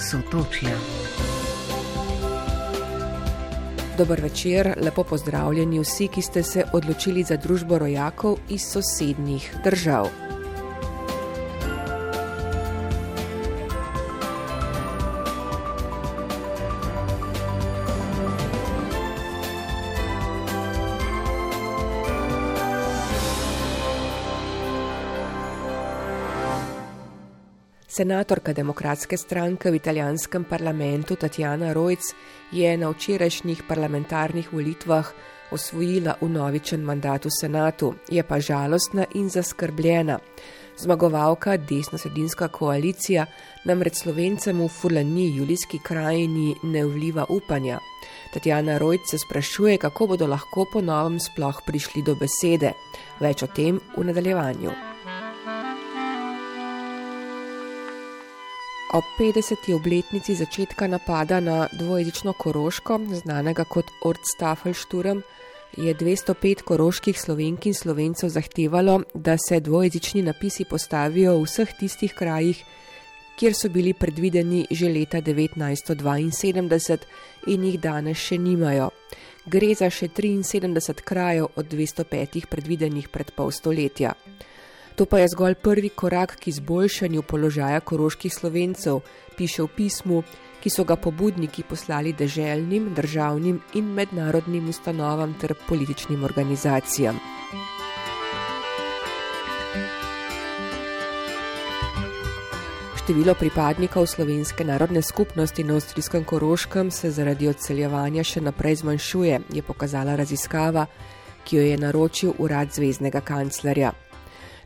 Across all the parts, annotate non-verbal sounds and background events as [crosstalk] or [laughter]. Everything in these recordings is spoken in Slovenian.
Sotočja. Dober večer, lepo pozdravljeni vsi, ki ste se odločili za družbo rojakov iz sosednjih držav. Senatorka demokratske stranke v italijanskem parlamentu Tatjana Rojc je na včerajšnjih parlamentarnih volitvah osvojila unovičen mandat v senatu, je pa žalostna in zaskrbljena. Zmagovalka desno-sredinska koalicija namreč slovencem v Fulani, julijski krajini, ne vliva upanja. Tatjana Rojc se sprašuje, kako bodo lahko po novem sploh prišli do besede. Več o tem v nadaljevanju. Ob 50. obletnici začetka napada na dvojezično Koroško, znanega kot Ortstafelšturm, je 205 koroških slovenk in slovencev zahtevalo, da se dvojezični napisi postavijo v vseh tistih krajih, kjer so bili predvideni že leta 1972 in jih danes še nimajo. Gre za še 73 krajev od 205 predvidenih pred pol stoletja. To pa je zgolj prvi korak k izboljšanju položaja koroških slovencev, piše v pismu, ki so ga pobudniki poslali deželnim, državnim in mednarodnim ustanovam ter političnim organizacijam. Število pripadnikov slovenske narodne skupnosti na avstrijskem Koroškem se zaradi odseljevanja še naprej zmanjšuje, je pokazala raziskava, ki jo je naročil urad zvezdnega kanclerja.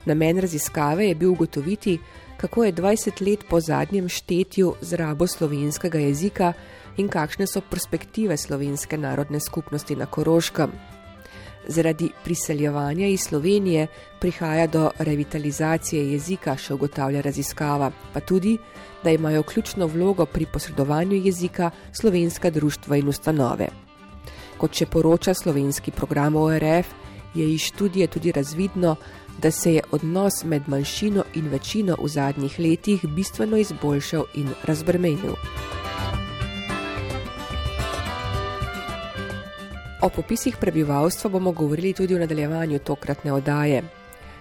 Namen raziskave je bil ugotoviti, kako je 20 let po zadnjem štetju z rabo slovenskega jezika in kakšne so perspektive slovenske narodne skupnosti na Koroškem. Zaradi priseljevanja iz Slovenije prihaja do revitalizacije jezika, še ugotavlja raziskava, pa tudi, da imajo ključno vlogo pri posredovanju jezika slovenska društva in ustanove. Kot še poroča slovenski program ORF, je iz študije tudi razvidno, da se je odnos med manjšino in večino v zadnjih letih bistveno izboljšal in razbremenil. O popisih prebivalstva bomo govorili tudi v nadaljevanju tokratne oddaje.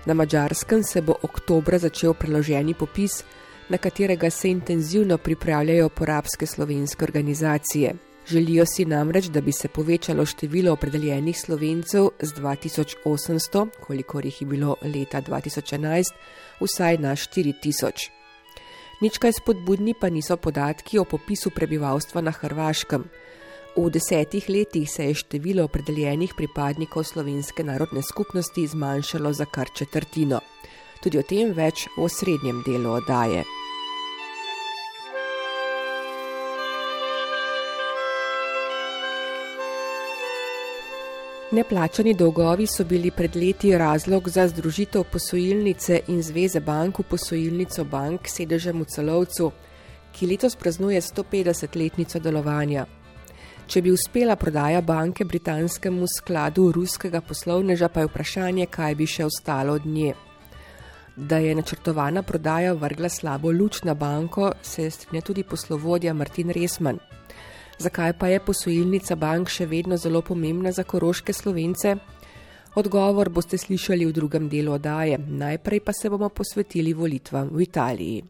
Na mačarskem se bo oktobra začel preloženi popis, na katerega se intenzivno pripravljajo porabske slovenske organizacije. Želijo si namreč, da bi se povečalo število opredeljenih slovencev z 2800, kolikor jih je bilo leta 2011, vsaj na 4000. Nič kaj spodbudni pa niso podatki o popisu prebivalstva na Hrvaškem. V desetih letih se je število opredeljenih pripadnikov slovenske narodne skupnosti zmanjšalo za kar četrtino. Tudi o tem več v srednjem delu oddaje. Neplačani dolgovi so bili pred leti razlog za združitev posojilnice in zveze bank v posojilnico bank sedežem v celovcu, ki letos praznuje 150-letnico delovanja. Če bi uspela prodaja banke britanskemu skladu ruskega poslovneža, pa je vprašanje, kaj bi še ostalo od nje. Da je načrtovana prodaja vrgla slabo luč na banko, se strinja tudi poslovodja Martin Resman. Zakaj pa je posojilnica bank še vedno zelo pomembna za koroške slovence? Odgovor boste slišali v drugem delu odaje, najprej pa se bomo posvetili volitvam v Italiji.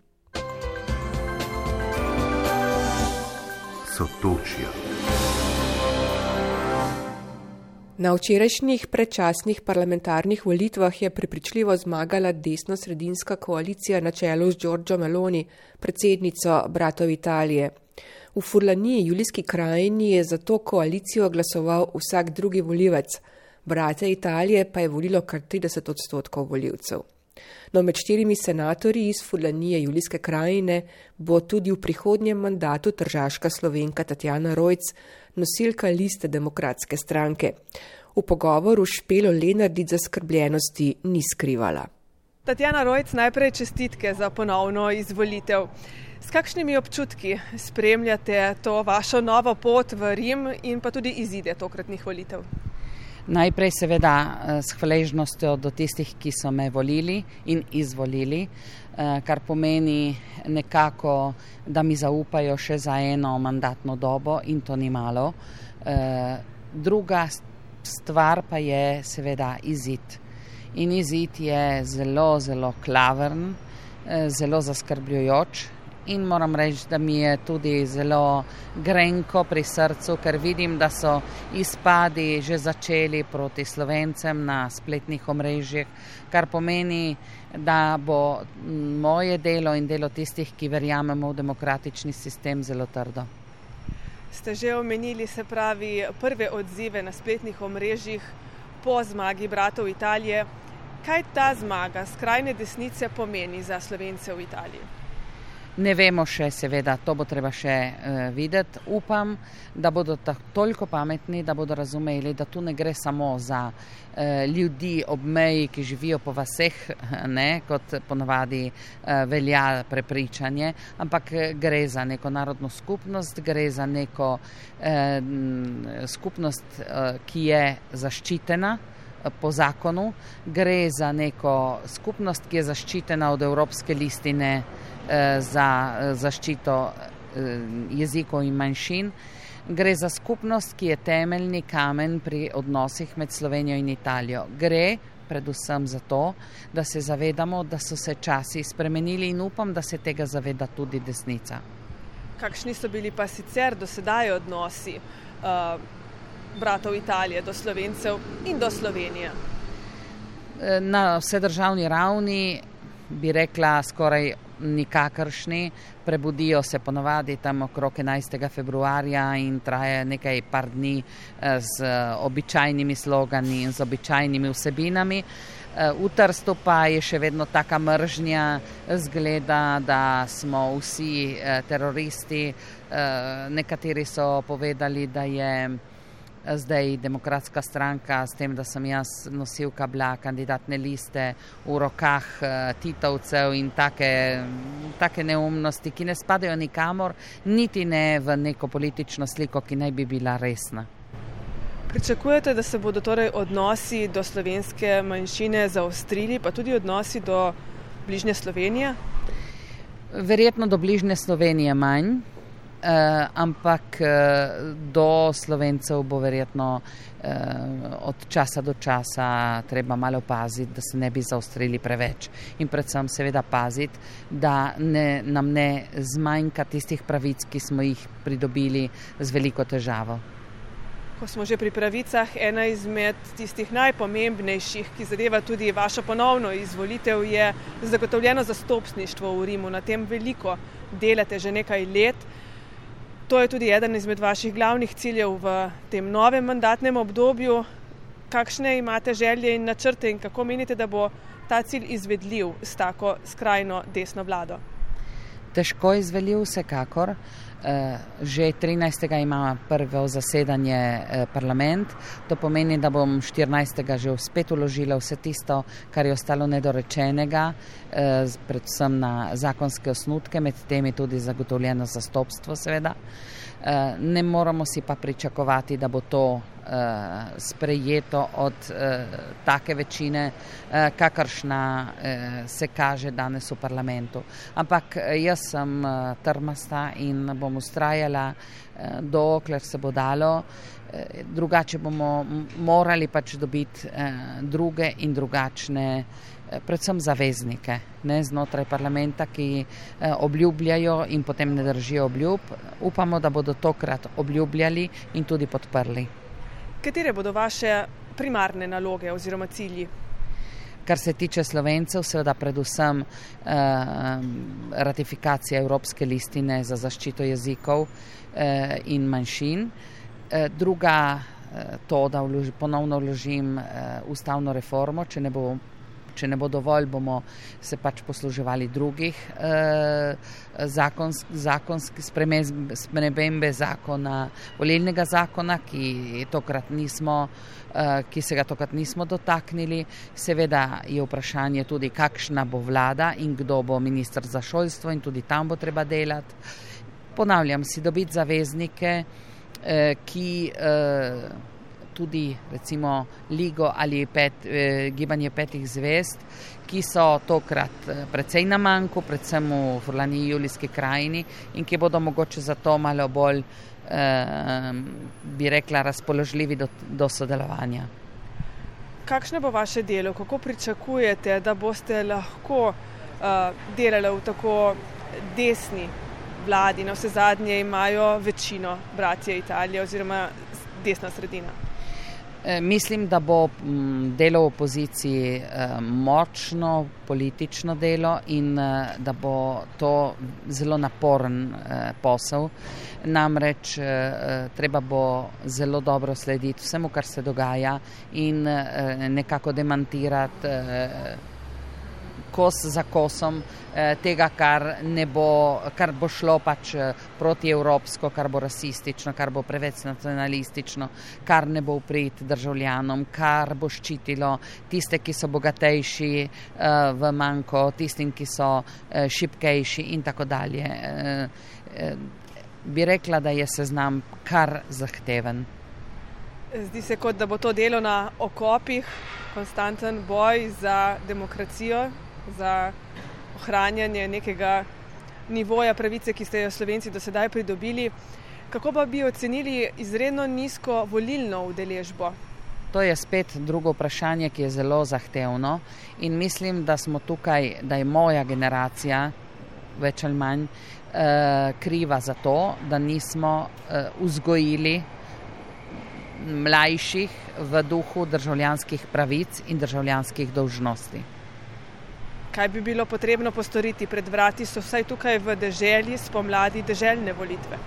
Sotočja. Na včerajšnjih predčasnih parlamentarnih volitvah je prepričljivo zmagala desno-sredinska koalicija na čelu z Giorgio Meloni, predsednico Bratov Italije. V Furlaniji, julijski krajini, je za to koalicijo glasoval vsak drugi volivec, brate Italije pa je volilo kar 30 odstotkov voljivcev. No, med štirimi senatorji iz Furlanije, julijske krajine, bo tudi v prihodnjem mandatu tržaška slovenka Tatjana Rojc, nosilka liste demokratske stranke. V pogovoru Špelo Lenardic za skrbljenosti ni skrivala. Tatjana Rojc, najprej čestitke za ponovno izvolitev. S kakšnimi občutki spremljate to vašo novo pot v Rim in pa tudi izide tokratnih volitev? Najprej seveda s hvaležnostjo do tistih, ki so me volili in izvolili, kar pomeni nekako, da mi zaupajo še za eno mandatno dobo in to ni malo. Druga stvar pa je seveda izid. In izid je zelo, zelo klavern, zelo zaskrbljujoč, in moram reči, da mi je tudi zelo grenko pri srcu, ker vidim, da so izpadi že začeli proti slovencem na spletnih omrežjih, kar pomeni, da bo moje delo in delo tistih, ki verjamemo v demokratični sistem, zelo trdo. Ste že omenili, se pravi, prve odzive na spletnih omrežjih po zmagi bratov Italije. Kaj ta zmaga skrajne desnice pomeni za slovence v Italiji? Ne vemo še, seveda, to bo treba še uh, videti. Upam, da bodo toliko pametni, da bodo razumeli, da tu ne gre samo za uh, ljudi ob meji, ki živijo po vaseh, [laughs] ne, kot ponavadi uh, velja prepričanje, ampak gre za neko narodno skupnost, gre za neko uh, skupnost, uh, ki je zaščitena. Po zakonu gre za neko skupnost, ki je zaščitena od Evropske listine Eh, za eh, zaščito eh, jezikov in manjšin. Gre za skupnost, ki je temeljni kamen pri odnosih med Slovenijo in Italijo. Gre predvsem za to, da se zavedamo, da so se časi spremenili in upam, da se tega zaveda tudi desnica. Kakšni so bili pa sicer do sedaj odnosi uh, bratov Italije do Slovencev in do Slovenije? Na vsedržavni ravni bi rekla skoraj nikakršni, prebudijo se ponovadi tam okrog 11. februarja in traje nekaj par dni eh, z običajnimi slogani in z običajnimi vsebinami. Eh, v Trstu pa je še vedno taka mržnja, zgleda, da smo vsi eh, teroristi. Nekateri so povedali, da je zdaj demokratska stranka, s tem, da sem jaz nosilka bila kandidatne liste v rokah uh, Titovcev in take, take neumnosti, ki ne spadajo nikamor, niti ne v neko politično sliko, ki naj bi bila resna. Pričakujete, da se bodo torej odnosi do slovenske manjšine zaostrili, pa tudi odnosi do bližnje Slovenije? Verjetno do bližnje Slovenije manj, Uh, ampak uh, do slovencev bo verjetno uh, od časa do časa treba malo paziti, da se ne bi zaostrili preveč. In predvsem seveda paziti, da ne, nam ne zmanjka tistih pravic, ki smo jih pridobili z veliko težavo. Ko smo že pri pravicah, ena izmed tistih najpomembnejših, ki zadeva tudi vašo ponovno izvolitev, je zagotovljeno zastopništvo v Rimu. Na tem veliko delate že nekaj let. To je tudi eden izmed vaših glavnih ciljev v tem novem mandatnem obdobju. Kakšne imate želje in načrte in kako menite, da bo ta cilj izvedljiv s tako skrajno desno vlado? Težko izvedljiv, vsekakor. Eh, že 13. ima prvo zasedanje eh, parlament, to pomeni, da bom 14. že spet uložila vse tisto, kar je ostalo nedorečenega, eh, predvsem na zakonske osnutke, med temi tudi zagotovljeno zastopstvo seveda. Ne moramo si pa pričakovati, da bo to uh, sprejeto od uh, take večine, kakršna se kaže danes v parlamentu. Ampak jaz sem trmasta in bom ustrajala, dokler se bo dalo. Drugače bomo morali pač dobiti eh, druge in drugačne, eh, predvsem zaveznike ne, znotraj parlamenta, ki eh, obljubljajo in potem ne držijo obljub. Upamo, da bodo tokrat obljubljali in tudi podprli. Katere bodo vaše primarne naloge oziroma cilji? Kar se tiče slovencev, seveda predvsem eh, ratifikacija Evropske listine za zaščito jezikov eh, in manjšin. Eh, druga, eh, to, da vloži, ponovno vložim eh, ustavno reformo, če ne bo če ne bo dovolj, bomo se pač posluževali drugih eh, zakonskih zakonsk, spremembe zakona, volilnega zakona, ki, nismo, eh, ki se ga tokrat nismo dotaknili. Seveda je vprašanje tudi, kakšna bo vlada in kdo bo ministr za šolstvo in tudi tam bo treba delati. Ponavljam si, dobiti zaveznike, eh, ki. Eh, tudi recimo Ligo ali pet, eh, Gibanje petih zvest, ki so tokrat eh, precej na manjku, predvsem v Furlani Julijski krajini in ki bodo mogoče zato malo bolj, eh, bi rekla, razpoložljivi do, do sodelovanja. Kakšno bo vaše delo, kako pričakujete, da boste lahko uh, delali v tako desni vladi? Na vse zadnje imajo večino bratje Italije oziroma desna sredina. E, mislim, da bo delo v opoziciji e, močno politično delo in e, da bo to zelo naporen posel. Namreč treba bo zelo dobro slediti vsemu, kar se dogaja in nekako demantirati kos za kosom eh, tega, kar, bo, kar bo šlo pač eh, proti evropsko, kar bo rasistično, kar bo preveč nacionalistično, kar ne bo uprit državljanom, kar bo ščitilo tiste, ki so bogatejši eh, v manjko, tistim, ki so šipkejši in tako dalje. Bi rekla, da je seznam kar zahteven. Zdi se, kot da bo to delo na okopih, konstanten boj za demokracijo, za ohranjanje nekega nivoja pravice, ki ste jo Slovenci do sedaj pridobili. Kako pa bi ocenili izredno nizko volilno udeležbo? To je spet drugo vprašanje, ki je zelo zahtevno in mislim, da smo tukaj, da je moja generacija več ali manj eh, kriva za to, da nismo eh, vzgojili mlajših v duhu državljanskih pravic in državljanskih dolžnosti kaj bi bilo potrebno postoriti pred vrati, so vsaj tukaj v deželi spomladi deželjne volitve.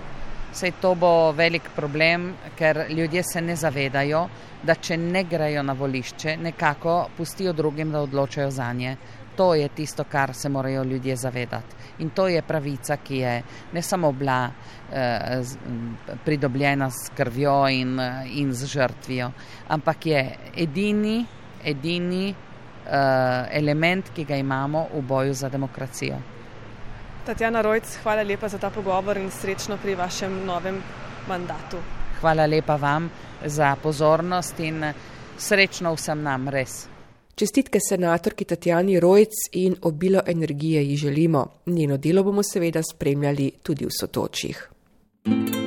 Sej to bo velik problem, ker ljudje se ne zavedajo, da če ne grejo na volišče, nekako pustijo drugim, da odločajo za nje. To je tisto, kar se morajo ljudje zavedati. In to je pravica, ki je ne samo bila eh, pridobljena s krvjo in, in z žrtvijo, ampak je edini, edini element, ki ga imamo v boju za demokracijo. Tatjana Rojc, hvala lepa za ta pogovor in srečno pri vašem novem mandatu. Hvala lepa vam za pozornost in srečno vsem nam res. Čestitke senatorki Tatjani Rojc in obilo energije ji želimo. Njeno delo bomo seveda spremljali tudi v sotočjih. thank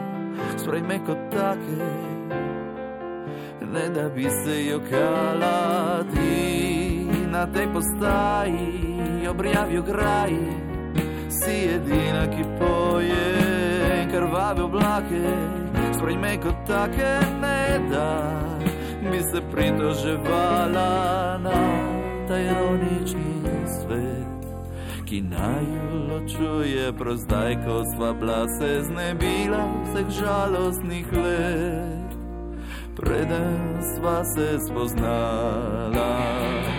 sprejme kot take, ne da bi se jokala ti. Na tej postaji, objavijo graji, si edina, ki poje krvave oblake, sprejme kot take, ne da bi se pritoževala na ta ironični svet ki naj ločuje prozdaj, ko sva bila se znebila vseh žalostnih let, preden sva se spoznala.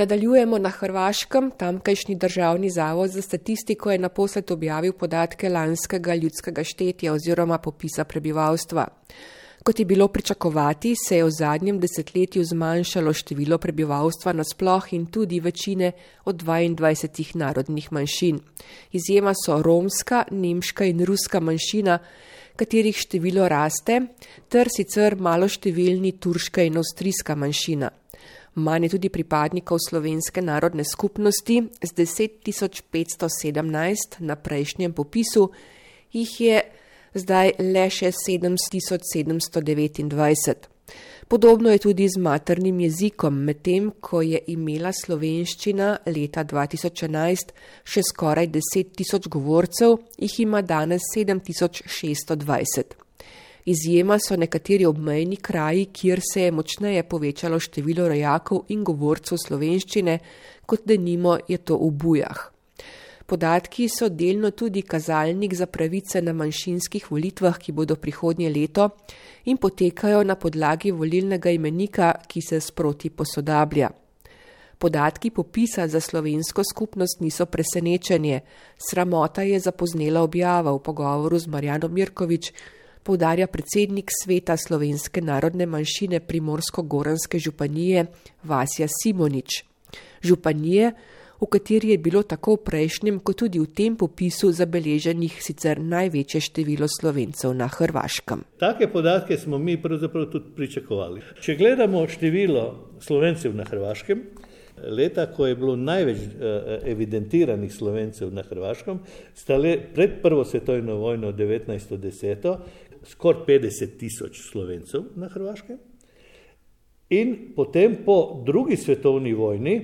Nadaljujemo na Hrvaškem. Tamkajšnji državni zavod za statistiko je naposled objavil podatke lanskega ljudskega štetja oziroma popisa prebivalstva. Kot je bilo pričakovati, se je v zadnjem desetletju zmanjšalo število prebivalstva nasploh in tudi večine od 22 narodnih manjšin. Izjema so romska, nemška in ruska manjšina, katerih število raste, ter sicer maloštevilni turška in avstrijska manjšina. Manj je tudi pripadnikov slovenske narodne skupnosti z 10.517 na prejšnjem popisu, jih je zdaj le še 7729. Podobno je tudi z maternim jezikom, medtem ko je imela slovenščina leta 2011 še skoraj 10 tisoč govorcev, jih ima danes 7620. Izjema so nekateri obmejni kraji, kjer se je močneje povečalo število rojakov in govorcev slovenščine, kot denimo je to v bujah. Podatki so delno tudi kazalnik za pravice na manjšinskih volitvah, ki bodo prihodnje leto in potekajo na podlagi volilnega imenika, ki se sproti posodablja. Podatki popisa za slovensko skupnost niso presenečenje, sramota je zapoznela objava v pogovoru z Marjanom Mirkovič, poudarja predsednik sveta slovenske narodne manjšine Primorsko-Goranske županije Vasja Simonič. Županije, v kateri je bilo tako v prejšnjem, kot tudi v tem popisu zabeleženih sicer največje število slovencev na Hrvaškem. Take podatke smo mi pravzaprav tudi pričakovali. Če gledamo število slovencev na Hrvaškem, leta, ko je bilo največ uh, evidentiranih slovencev na Hrvaškem, sta le pred prvo svetovno vojno 1910 skoraj 50 tisoč slovencev na Hrvaškem. In potem po drugi svetovni vojni,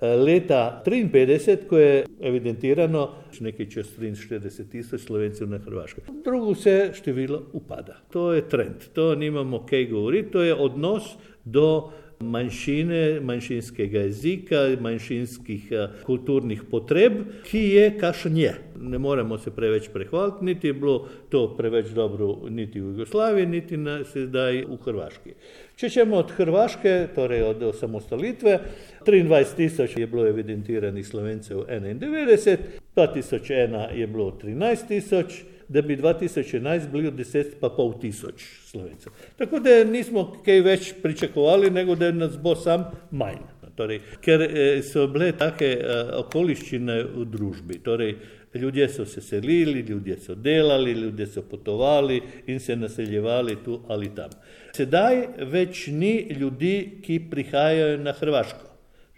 eh, leta 1953, ko je evidentirano nekaj čez 43 tisoč slovencev na Hrvaškem. Drugo vse število upada. To je trend, to nimamo kaj govoriti, to je odnos do manjšine, manjšinskega jezika, manjšinskih eh, kulturnih potreb, ki je kašen je. Ne moremo se preveč prehvaliti, niti je bilo to preveč dobro, niti v Jugoslaviji, niti na, sedaj v Hrvaški. Če ćemo od Hrvaške, torej od osamostalitve, 23 tisoč je bilo evidentiranih slovencev 91, 2001 je bilo 13 tisoč, da bi 2011 bili od 10 pa pol tisoč slovencev. Tako da nismo kaj več pričakovali, nego da nas bo sam manj. Torej, ker eh, so bile take eh, okoliščine v družbi. Torej, ljudje so se selili, ljudje so delali, ljudje so potovali in se naseljevali tu ali tam. Sedaj več ni ljudi, ki prihajajo na Hrvaško.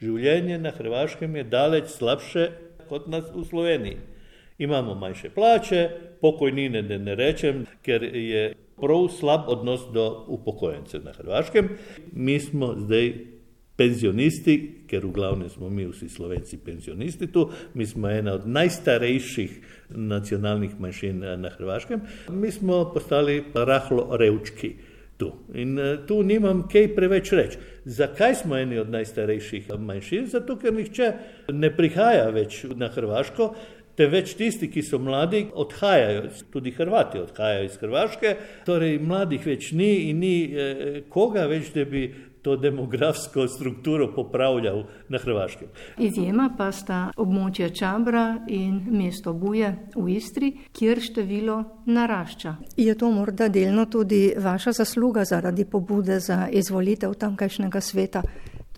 Življenje na Hrvaškem je daleč slabše kot nas v Sloveniji. Imamo manjše plače, pokojnine, da ne rečem, ker je prav slab odnos do upokojencev na Hrvaškem. Mi smo zdaj penzionisti, ker v glavnem smo mi vsi slovenci penzionisti tu, mi smo ena od najstarejših nacionalnih manjšin na Hrvaškem, mi smo postali rahlo revčki. Tu. In uh, tu nimam kaj preveč reči. Zakaj smo eni od najstarejših manjšin? Zato, ker nihče ne prihaja več na Hrvaško, Teveč tisti, ki so mladi, odhajajo, tudi Hrvati odhajajo iz Hrvaške, torej mladih več ni in ni eh, koga več, da bi to demografsko strukturo popravljal na Hrvaškem. Izjema pa sta območje Čabra in mesto Buje v Istri, kjer število narašča. Je to morda delno tudi vaša zasluga zaradi pobude za izvolitev tamkajšnjega sveta?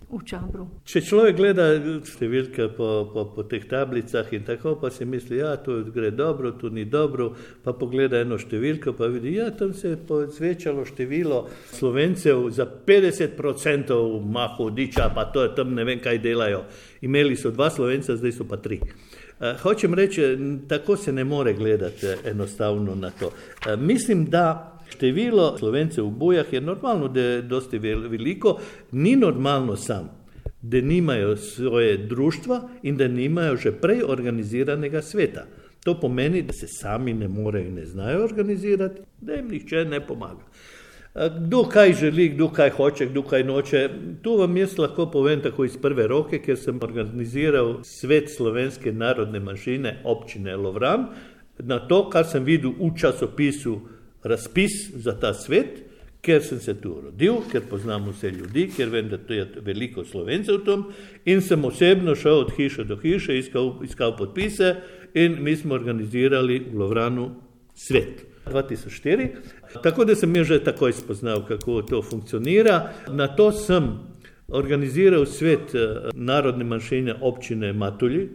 V Čabru. Če človek gleda številke po, po, po teh tablicah in tako, pa si misli, da ja, to gre dobro, tu ni dobro, pa pogleda eno številko, pa vidi, da ja, tam se je povečalo število slovencev za 50% mahu diča, pa to je tam ne vem, kaj delajo. Imeli so dva slovenca, zdaj so pa tri. Uh, hočem reči, tako se ne more gledati enostavno na to. Uh, mislim, da Število slovencev v bojah je normalno, da je dosti veliko, ni normalno sam, da nimajo svoje društva in da nimajo že prej organiziranega sveta. To pomeni, da se sami ne morejo in ne znajo organizirati, da jim nihče ne pomaga. Kdo kaj želi, kdo kaj hoče, kdo kaj noče, to vam jaz lahko povem tako iz prve roke, ker sem organiziral svet slovenske narodne manjšine občine Lovran. Na to, kar sem videl v časopisu razpis za ta svet, ker sem se tu rodil, ker poznam vse ljudi, ker vem, da je veliko slovencev tam in sem osebno šel od hiše do hiše, iskal, iskal podpise in mi smo organizirali v Lovranu svet. 2004. Tako da sem že takoj spoznal, kako to funkcionira. Na to sem organiziral svet eh, narodne manjšine občine Matulji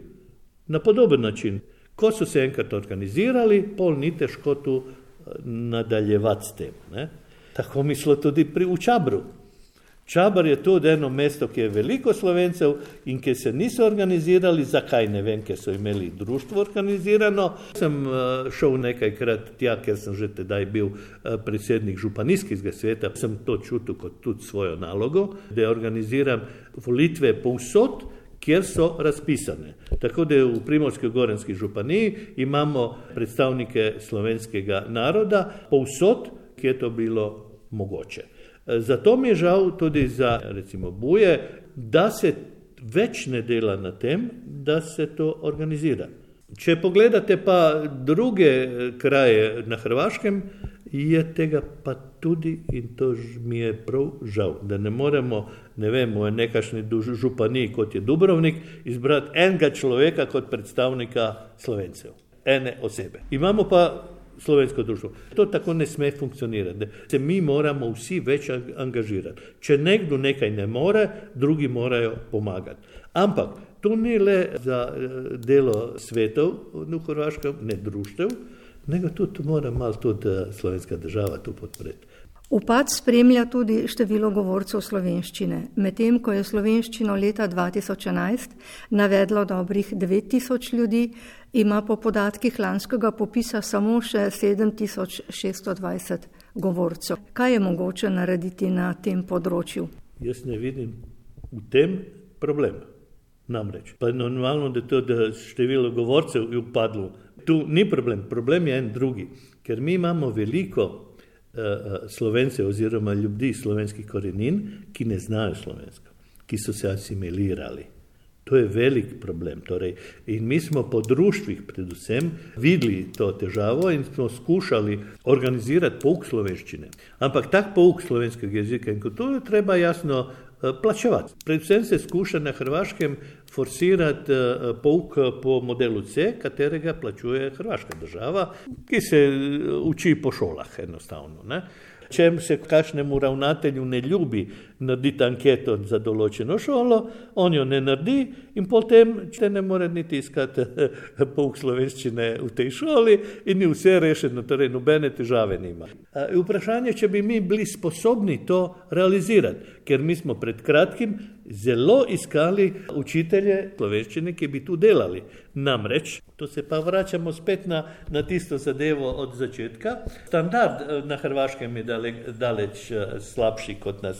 na podoben način. Ko so se enkrat organizirali, pol ni težko tu nadaljevati s tem. Ne? Tako mislo tudi pri Učabru. Čabar je tudi eno mesto, ki je veliko slovencev in ki se niso organizirali, zakaj ne vem, ker so imeli društvo organizirano. Sem eh, šel nekajkrat tja, ker sem že tedaj bil eh, predsednik županijskega sveta, sem to čutil kot tudi svojo nalogo, da organiziram volitve povsod, kjer so razpisane. Tako da v Primorsko-Gorenski županiji imamo predstavnike slovenskega naroda povsod, kjer je to bilo mogoče. Zato mi je žal tudi za recimo buje, da se več ne dela na tem, da se to organizira. Če pogledate pa druge eh, kraje na Hrvaškem, je tega pa tudi in to mi je prav žal, da ne moremo, ne vem, v nekašni županiji, kot je Dubrovnik, izbrati enega človeka kot predstavnika slovencev, ene osebe. Imamo pa slovensko društvo. To tako ne sme funkcionirati. Se mi moramo vsi več angažirati. Če nekdo nekaj ne more, drugi morajo pomagati. Ampak to ni le za eh, delo svetov v Hrvaškem, ne društev, nego tudi mora malo tudi eh, slovenska država tu podpreti. Upad spremlja tudi število govorcev slovenščine. Medtem ko je slovenščino leta 2011 navedlo dobrih 9000 ljudi, ima po podatkih lanskega popisa samo še 7620 govorcev. Kaj je mogoče narediti na tem področju? Jaz ne vidim v tem problem. Namreč, pa je normalno, da, to, da število govorcev je upadlo. Tu ni problem, problem je en drugi, ker mi imamo veliko Eh, eh, slovence oziroma ljudi slovenskih korenin, ki ne znajo slovensko, ki so se asimilirali. To je velik problem. Torej, in mi smo po društvih predvsem videli to težavo in smo skušali organizirati pouk slovenščine. Ampak tak pouk slovenskega jezika in kulture treba jasno Eh, plačevati. Predvsem se skuša na Hrvaškem forsirati eh, pouk po modelu C, katerega plačuje Hrvaška država, ki se eh, uči po šolah enostavno. Ne? Če se kakšnemu ravnatelju ne ljubi narediti anketo za določeno šolo, on jo ne naredi in potem če ne more niti iskati pouk slovenščine v tej šoli in ni vse rešeno, torej nobene težave nima. Vprašanje, če bi mi bili sposobni to realizirati, ker mi smo pred kratkim zelo iskali učitelje slovenščine, ki bi tu delali. Namreč, to se pa vračamo spet na, na tisto zadevo od začetka. Standard eh, na Hrvaškem je dale, daleč eh, slabši kot na,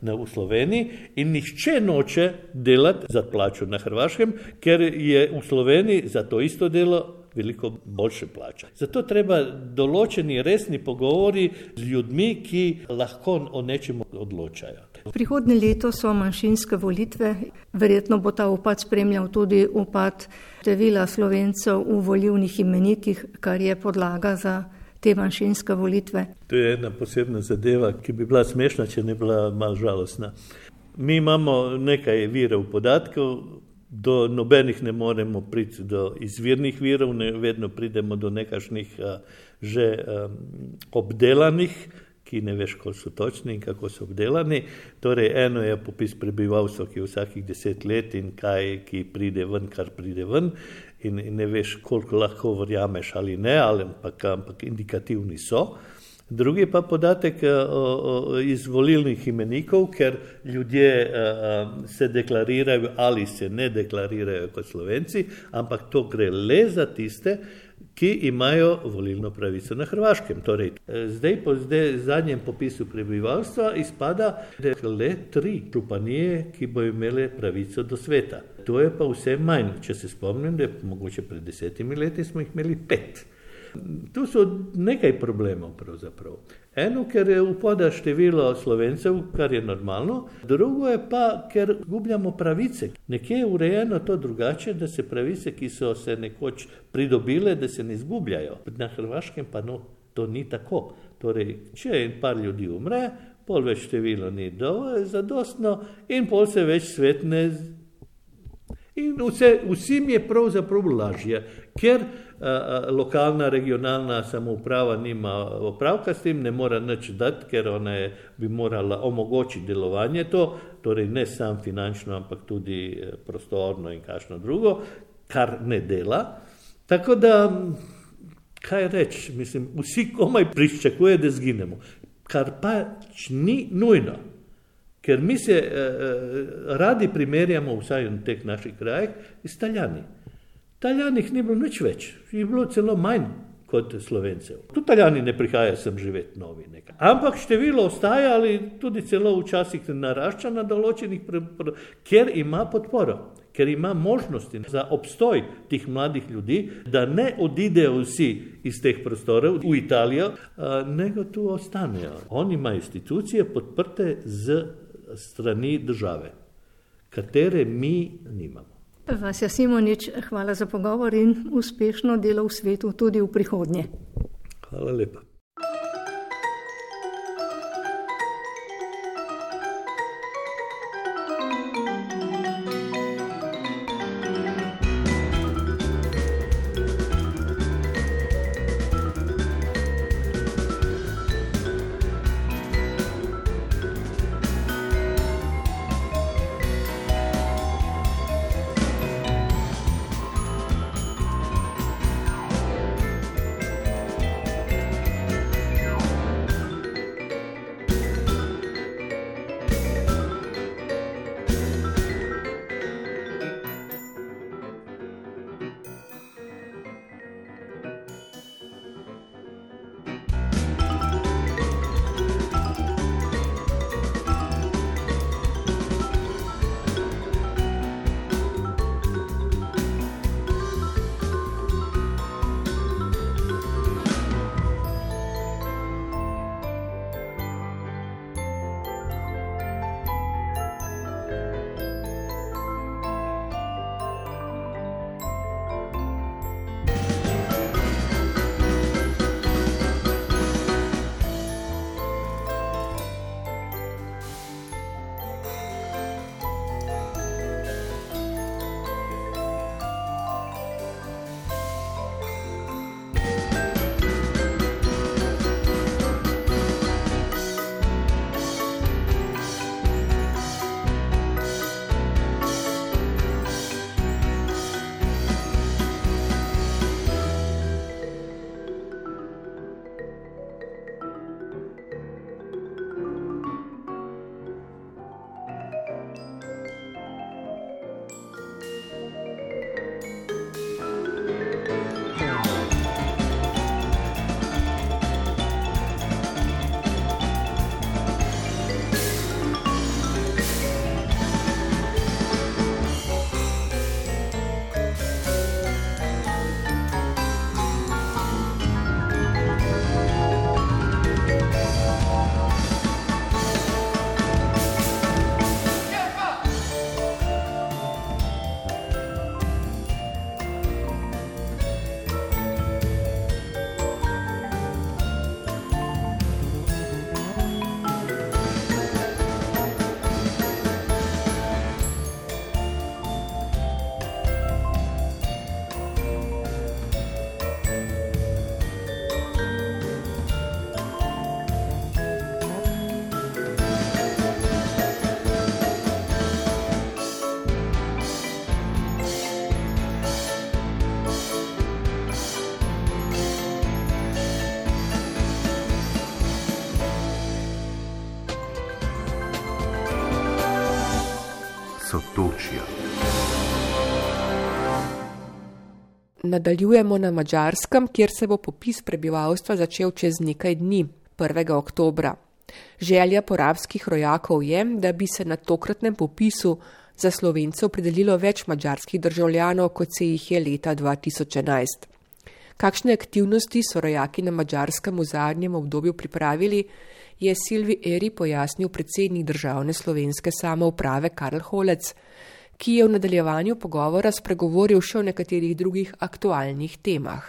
na, v Sloveniji in nihče noče delati za plačo na Hrvaškem, ker je v Sloveniji za to isto delo veliko boljše plače. Zato treba določeni resni pogovori z ljudmi, ki lahko o nečem odločajo. Prihodne leto so manjšinske volitve, verjetno bo ta upad spremljal tudi upad števila slovencev v volivnih imenikih, kar je podlaga za te manjšinske volitve. To je ena posebna zadeva, ki bi bila smešna, če ne bila mal žalostna. Mi imamo nekaj virov podatkov, do nobenih ne moremo priti do izvirnih virov, ne vedno pridemo do nekašnih že obdelanih ki ne veš, koliko so točni in kako so obdelani. Torej, eno je popis prebivalstva, ki je vsakih deset let in kaj, ki pride ven, kar pride ven, in, in ne veš, koliko lahko verjameš ali ne, ali ampak, ampak indikativni so. Drugi pa podatek o, iz volilnih imenikov, ker ljudje a, se deklarirajo ali se ne deklarirajo kot slovenci, ampak to gre le za tiste, ki imajo volilno pravico na Hrvaškem. Torej, zdaj, po zdaj, zadnjem popisu prebivalstva, izpada, da je le tri županije, ki bo imele pravico do sveta. To je pa vse manj. Če se spomnim, da je mogoče pred desetimi leti smo jih imeli pet. Tu so nekaj problemov pravzaprav. Eno, ker je upada število slovencev, kar je normalno, drugo je pa, ker gubljamo pravice. Nekje je urejeno to drugače, da se pravice, ki so se nekoč pridobile, da se ne izgubljajo. Na Hrvaškem pa no, to ni tako. Torej, če en par ljudi umre, pol več število ni dovolj zadostno in pol se več svet ne. In vse, vsem je pravzaprav lažje, ker lokalna, regionalna samouprava nima opravka s tem, ne mora nič dati, ker ona je, bi morala omogočiti delovanje to, torej ne samo finančno, ampak tudi e, prostorno in kakšno drugo, kar ne dela. Tako da kaj reči, mislim, vsi komaj pričakuje, da zginemo, kar pač ni nujno. Ker mi se eh, eh radi primerjamo, vsaj v teh naših krajih, s Italijani. Italijanih ni bilo nič več, jih je bilo celo manj kot Slovencev. Tudi Italijani ne prihajajo sem živeti novi. Nekaj. Ampak število ostaja ali tudi celo včasih narašča na določenih, ker ima podporo ker ima možnosti za obstoj teh mladih ljudi, da ne odidejo vsi iz teh prostorov v Italijo, nego tu ostanejo. Oni imajo institucije podprte z strani države, katere mi nimamo. Vasja Simonič, hvala za pogovor in uspešno delo v svetu tudi v prihodnje. Hvala lepa. Nadaljujemo na Mačarskem, kjer se bo popis prebivalstva začel čez nekaj dni, 1. oktobra. Želja porabskih rojakov je, da bi se na tokratnem popisu za slovence opredelilo več mačarskih državljanov, kot se jih je leta 2011. Kakšne aktivnosti so rojaki na Mačarskem v zadnjem obdobju pripravili, je Silvi Eri pojasnil predsednik državne slovenske samouprave Karl Holec ki je v nadaljevanju pogovora spregovoril še o nekaterih drugih aktualnih temah.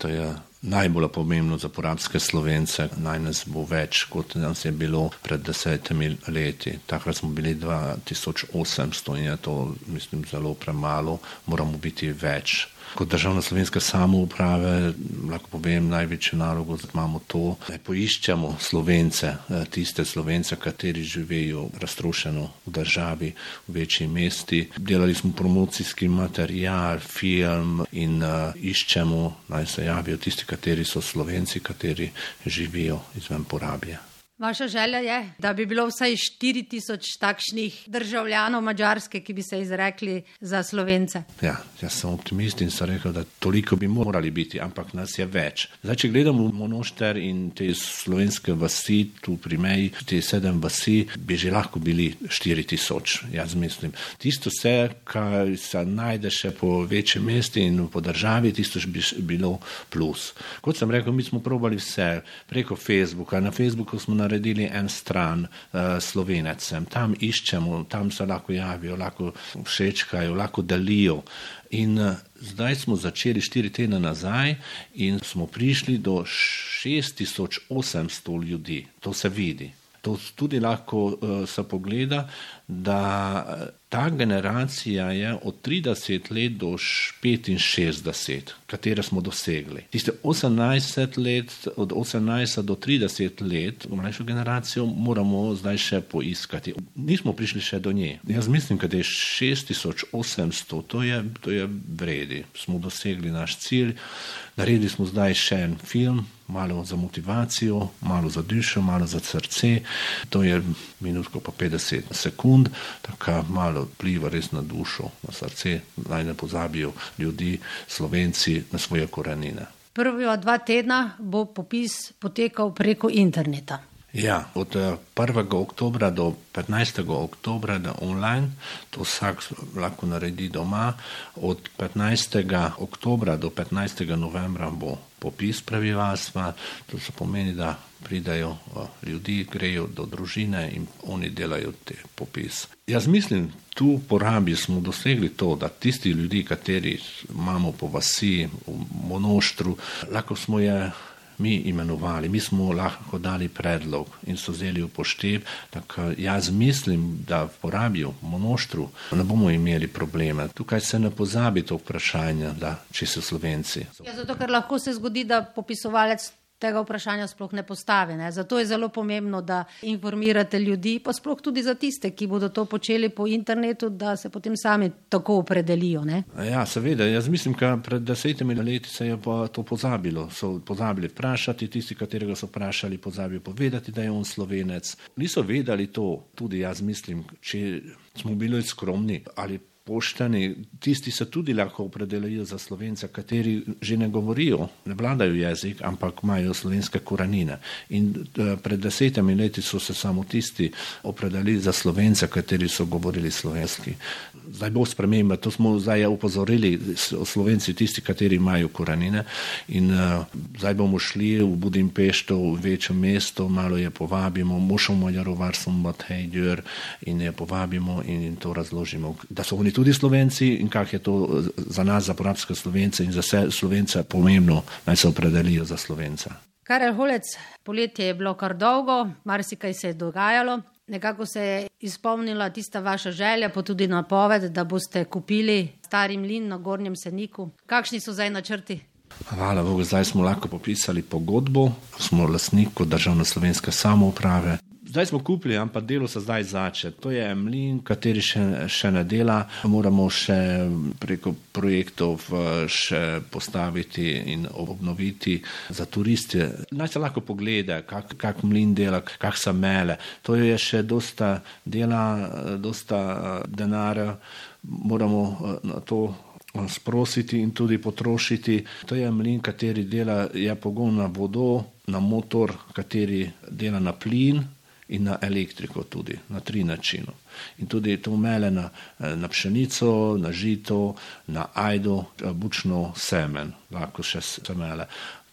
To je najbolj pomembno za porabske slovence. Naj nas bo več, kot nas je bilo pred desetimi leti. Takrat smo bili 2800 in je to, mislim, zelo premalo, moramo biti več. Kot državna slovenska samouprava, lahko povem, največjo nalogo imamo to, da poiščemo slovence, eh, tiste slovence, kateri živijo raztrošeno v državi, v večji mesti. Delali smo promocijski material, film in uh, iščemo, naj se javijo tisti, kateri so slovenci, kateri živijo izven porabja. Vaša želja je, da bi bilo vsaj 4000 takšnih državljanov Mačarske, ki bi se izrekli za slovence. Ja, jaz sem optimist in sem rekel, da toliko bi morali biti, ampak nas je več. Zdaj, če gledamo monošter in te slovenske vasi, tu pri meji, te sedem vasi, bi že lahko bili 4000. Jaz mislim, tisto vse, kar se najde še po večjem mestu in po državi, tisto bi bilo plus. Kot sem rekel, mi smo probali vse preko Facebooka. Na Facebooku smo naredili naredili en stran uh, slovenecem. Tam iščemo, tam se lahko javijo, lahko všečkajo, lahko delijo. In uh, zdaj smo začeli štiri tedne nazaj in smo prišli do 6800 ljudi. To se vidi. To tudi lahko uh, se pogleda, da ta generacija je od 30 let do 65, katero smo dosegli. Tiste 18 let, od 18 do 30 let, mlajšo generacijo, moramo zdaj še poiskati. Nismo prišli še do nje. Jaz mislim, da je 6800, to je, to je vredi. Smo dosegli naš cilj. Naredili smo zdaj še en film, malo za motivacijo, malo za dušo, malo za srce. To je minutko pa 50 sekund, tako malo vpliva res na dušo, na srce, naj ne pozabijo ljudi, slovenci, na svoje korenine. Prvi dva tedna bo popis potekal preko interneta. Ja, od 1. Eh, oktobra do 15. oktobra je online, to vsak lahko naredi doma. Od 15. oktobra do 15. novembra bo popis prebivalstva, to se pomeni, da pridajo eh, ljudi, grejo do družine in oni delajo te popis. Jaz mislim, tu v porabi smo dosegli to, da tisti ljudi, kateri imamo po vasi, v monoštru, lahko smo je mi imenovali, mi smo lahko dali predlog in so vzeli upoštev. Jaz mislim, da v porabi v monoštru ne bomo imeli probleme. Tukaj se ne pozabi to vprašanje, da če so slovenci. Ja, zato, ker lahko se zgodi, da popisovalec tega vprašanja sploh ne postavi. Ne. Zato je zelo pomembno, da informirate ljudi, pa sploh tudi za tiste, ki bodo to počeli po internetu, da se potem sami tako opredelijo. Ne. Ja, seveda. Jaz mislim, da pred desetimi leti se je pa to pozabilo. So pozabili vprašati tisti, katerega so vprašali, pozabili povedati, da je on slovenec. Niso vedeli to, tudi jaz mislim, če smo bili skromni ali pošteni, tisti se tudi lahko opredelijo za slovence, kateri že ne govorijo, ne vladajo jezik, ampak imajo slovenske korenine. In eh, pred desetimi leti so se samo tisti opredelili za slovence, kateri so govorili slovenski. Zdaj bo sprememba, to smo zdaj upozorili, slovenci tisti, kateri imajo korenine. In uh, zdaj bomo šli v Budimpešto, v večje mesto, malo je povabimo, mošomo Jarovarsom, Matej Djur in je povabimo in, in to razložimo, da so oni tudi slovenci in kak je to za nas, za porabske slovence in za vse slovence pomembno, naj se opredelijo za slovenca. Karel Holec, poletje je bilo kar dolgo, marsikaj se je dogajalo. Nekako se je izpolnila tista vaša želja, pa tudi napoved, da boste kupili stari mlin na Gornjem Seniku. Kakšni so zdaj načrti? Hvala Bogu, zdaj smo lahko popisali pogodbo, smo lastnik državno slovenske samouprave. Zdaj smo kupili, ampak delo se zdaj začne. To je mlin, kateri še, še ne dela. Moramo še preko projektov še postaviti in obnoviti za turiste. Naj se lahko pogleda, kak, kak mlin dela, kak se mele. To je še dosta dela, dosta denarja. Moramo na to sprositi in tudi potrošiti. To je mlin, kateri dela, je pogon na vodo, na motor, kateri dela na plin in na elektriko tudi, na tri načine. In tudi to mele na, na pšenico, na žito, na ajdo, bučno semen, lahko še semele.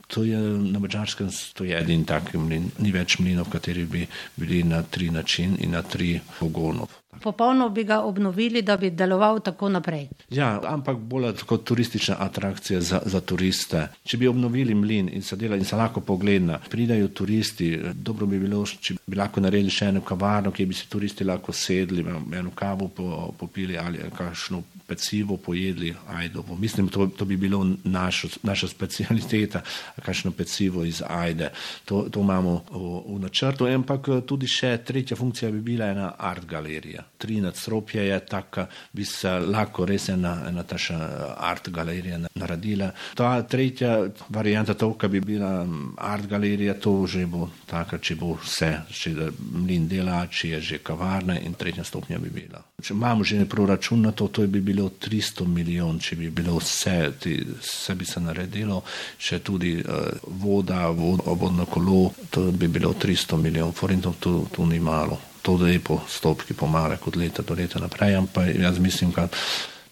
To je na Mačarskem, to je edin tak mlin, ni več mlinov, kateri bi bili na tri načine in na tri pogonov. Popolno bi ga obnovili, da bi deloval tako naprej. Ja, ampak bolj kot turistična atrakcija za, za turiste. Če bi obnovili mlin in se dela in se lahko pogleda, pridajo turisti, dobro bi bilo, če bi lahko naredili še eno kavarno, kjer bi si turisti lahko sedli, eno kavo popili ali kakšno pecivo pojedli, ajdovo. Mislim, to, to bi bilo našo, naša specialiteta, kakšno pecivo iz ajde. To, to imamo v, v načrtu, ampak tudi še tretja funkcija bi bila ena art galerija. Tri nadstropje je taka, bi se lahko res ena, ena taša art galerija naredila. Ta tretja varijanta, to, kar bi bila art galerija, to že bo taka, če bo vse, če da mlin dela, če je že kavarna in tretja stopnja bi bila. Če imamo že proračun na to, to bi bilo 300 milijon, če bi bilo vse, ti, vse bi se naredilo, še tudi uh, voda, vod, vodno kolo, to bi bilo 300 milijon forintov, to, to ni malo. To, da je po stopki pomale kot leta do leta naprej, ampak jaz mislim, da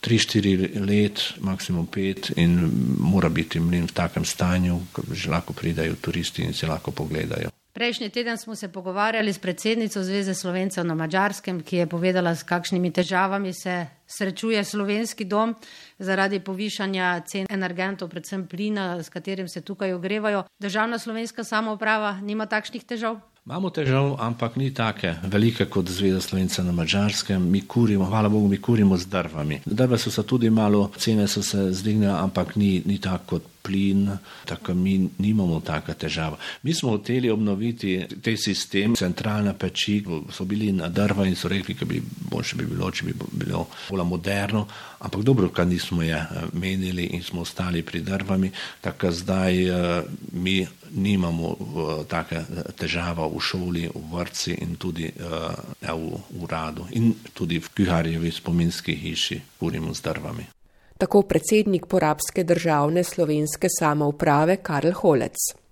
3-4 let, maksimum 5 in mora biti mlin v takem stanju, da že lahko pridajo turisti in si lahko pogledajo. Prejšnji teden smo se pogovarjali s predsednico Zveze Slovencev na Mačarskem, ki je povedala, s kakšnimi težavami se srečuje slovenski dom zaradi povišanja cen energentov, predvsem plina, s katerim se tukaj ogrevajo. Državna slovenska samouprava nima takšnih težav? Imamo težav, ampak ni take velike kot Zveza Slovencev na Mačarskem. Mi kurimo, hvala Bogu, mi kurimo z drvami. Drva so se tudi malo, cene so se zdignile, ampak ni, ni tako kot plin, tako mi nimamo taka težava. Mi smo hoteli obnoviti te sistem, centralna peči, so bili na drva in so rekli, da bi boljše bi bilo, če bi bilo bolj moderno, ampak dobro, kar nismo je eh, menili in smo ostali pri drvami, tako zdaj eh, mi nimamo eh, take težava v šoli, v vrci in tudi v uradu in tudi v Kuharjevi spominski hiši kurimo z drvami tako predsednik porabske državne slovenske samouprave Karl Holec.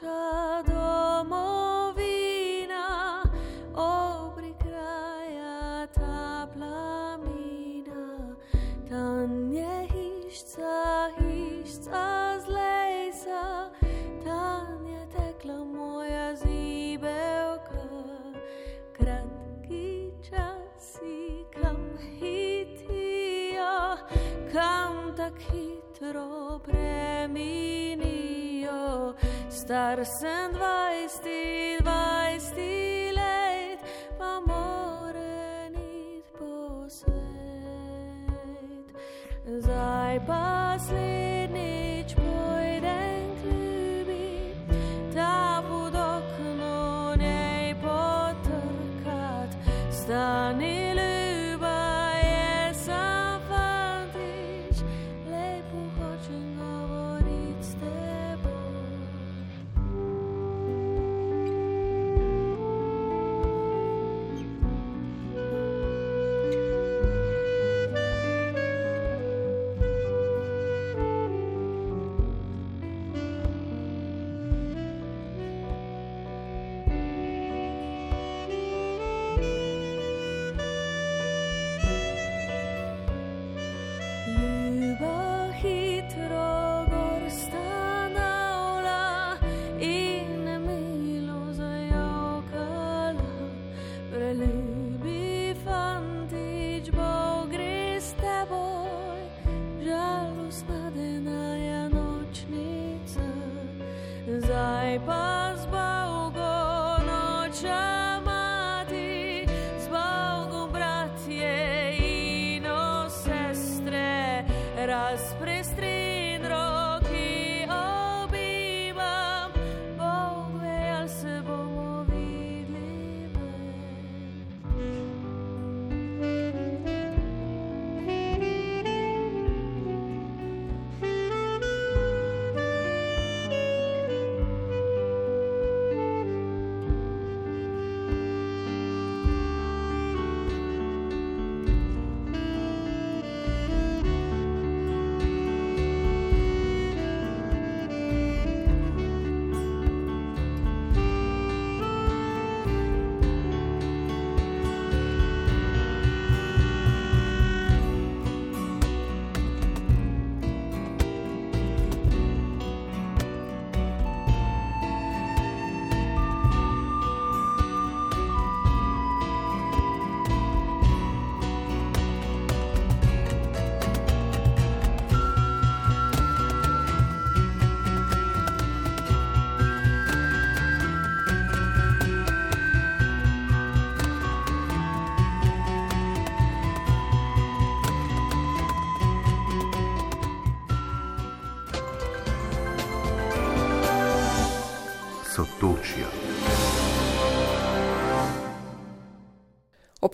shadow Star sem dvajsti, dvajsti let, pa more nit po svet. Zdaj pa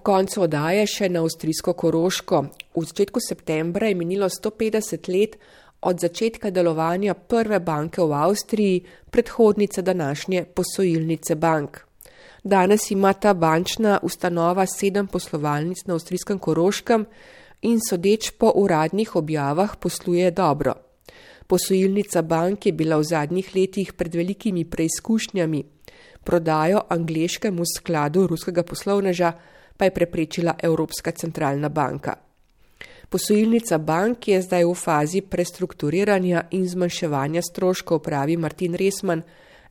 koncu odaje še na avstrijsko Koroško. V začetku septembra je minilo 150 let od začetka delovanja prve banke v Avstriji, predhodnice današnje posojilnice bank. Danes ima ta bančna ustanova sedem poslovalnic na avstrijskem Koroškem in sodeč po uradnih objavah posluje dobro. Posojilnica bank je bila v zadnjih letih pred velikimi preizkušnjami. Prodajo angliškemu skladu ruskega poslovneža pa je preprečila Evropska centralna banka. Posojilnica bank je zdaj v fazi prestrukturiranja in zmanjševanja stroškov, pravi Martin Resman,